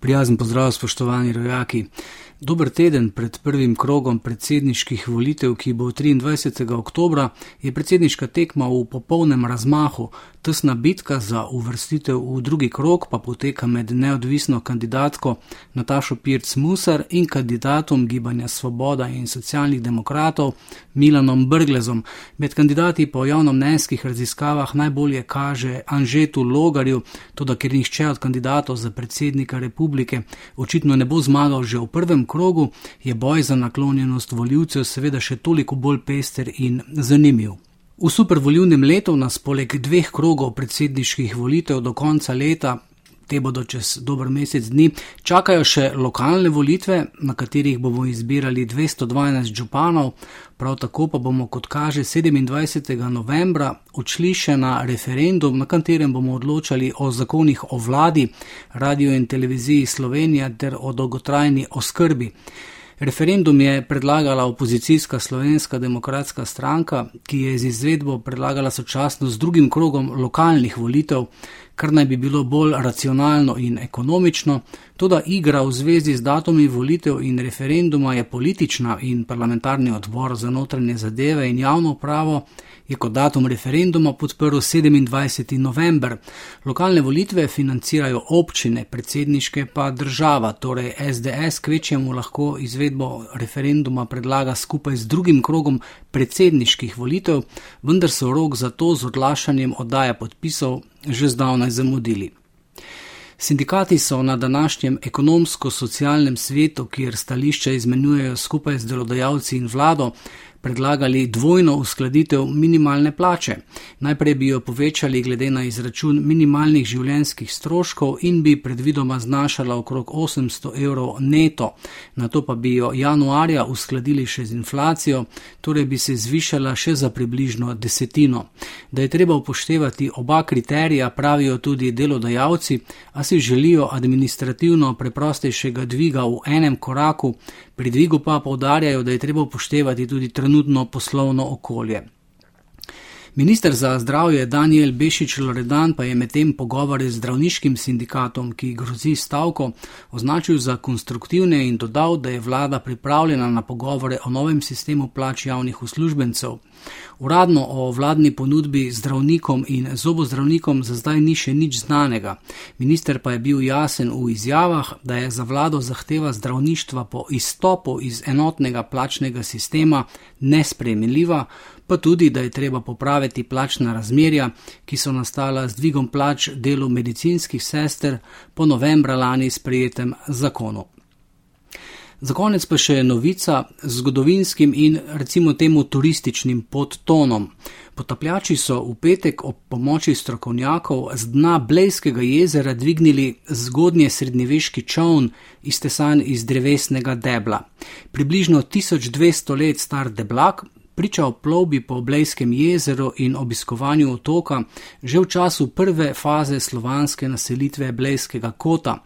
Prijazen pozdrav, spoštovani rojaki. Dober teden pred prvim krogom predsedniških volitev, ki bo 23. oktober, je predsedniška tekma v popolnem razmahu. Tesna bitka za uvrstitev v drugi krog pa poteka med neodvisno kandidatko Natašo Pirc Musar in kandidatom Gibanja Svoboda in socialnih demokratov Milanom Brglezom. Med kandidati po javnomnenjskih raziskavah najbolje kaže Anžetu Logarju, tudi ker nihče od kandidatov za predsednika republike očitno ne bo zmagal že v prvem krogu, je boj za naklonjenost voljivcev seveda še toliko bolj pester in zanimiv. V supervoljivnem letu nas poleg dveh krogov predsedniških volitev do konca leta, te bodo čez dober mesec dni, čakajo še lokalne volitve, na katerih bomo izbirali 212 županov, prav tako pa bomo, kot kaže 27. novembra, odšli še na referendum, na katerem bomo odločali o zakonih o vladi, radio in televiziji Slovenija ter o dolgotrajni oskrbi. Referendum je predlagala opozicijska slovenska demokratska stranka, ki je z izvedbo predlagala sočasno z drugim krogom lokalnih volitev, kar naj bi bilo bolj racionalno in ekonomično. Toda igra v zvezi z datumi volitev in referenduma je politična in parlamentarni odbor za notranje zadeve in javno pravo je kot datum referenduma podprl 27. november. Lokalne volitve financirajo občine, predsedniške pa država, torej SDS kvečjemu lahko izvedbo referenduma predlaga skupaj z drugim krogom predsedniških volitev, vendar so rok za to z odlašanjem oddaja podpisov že zdavnaj zamudili. Sindikati so na današnjem ekonomsko-socialnem svetu, kjer stališča izmenjujejo skupaj z delodajalci in vlado, predlagali dvojno uskladitev minimalne plače. Najprej bi jo povečali glede na izračun minimalnih življenjskih stroškov in bi predvidoma znašala okrog 800 evrov neto, na to pa bi jo januarja uskladili še z inflacijo, torej bi se zvišala še za približno desetino. Da je treba upoštevati oba kriterija, pravijo tudi delodajalci, a si želijo administrativno preprostejšega dviga v enem koraku, pri dvigu pa povdarjajo, da je treba upoštevati tudi trenutno poslovno okolje. Ministr za zdravje Daniel Bešič Loredan pa je medtem pogovore z zdravniškim sindikatom, ki grozi stavko, označil za konstruktivne in dodal, da je vlada pripravljena na pogovore o novem sistemu plač javnih uslužbencev. Uradno o vladni ponudbi zdravnikom in zobozdravnikom za zdaj ni še nič znanega. Minister pa je bil jasen v izjavah, da je za vlado zahteva zdravništva po izstopu iz enotnega plačnega sistema nespremljiva, pa tudi, da je treba popraviti plačna razmerja, ki so nastala z dvigom plač delu medicinskih sester po novembra lani sprejetem zakonu. Za konec pa še novica z zgodovinskim in recimo temu turističnim podtonom. Potapljači so v petek ob pomoči strokovnjakov z dna Blejskega jezera dvignili zgodnje srednjeveški čovn, iztesan iz drevesnega debla. Približno 1200 let star deblak priča o plovbi po Blejskem jezeru in obiskovanju otoka že v času prve faze slovanske naselitve Blejskega kota.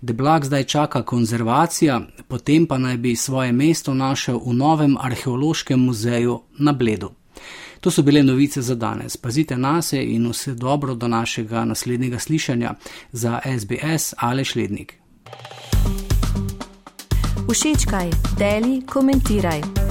Deblak zdaj čaka konzervacija, potem pa naj bi svoje mesto našel v novem arheološkem muzeju na Bledu. To so bile novice za danes. Pazite na se in vse dobro do našega naslednjega slišanja za SBS ali Šlednik. Všečkaj, deli, komentiraj.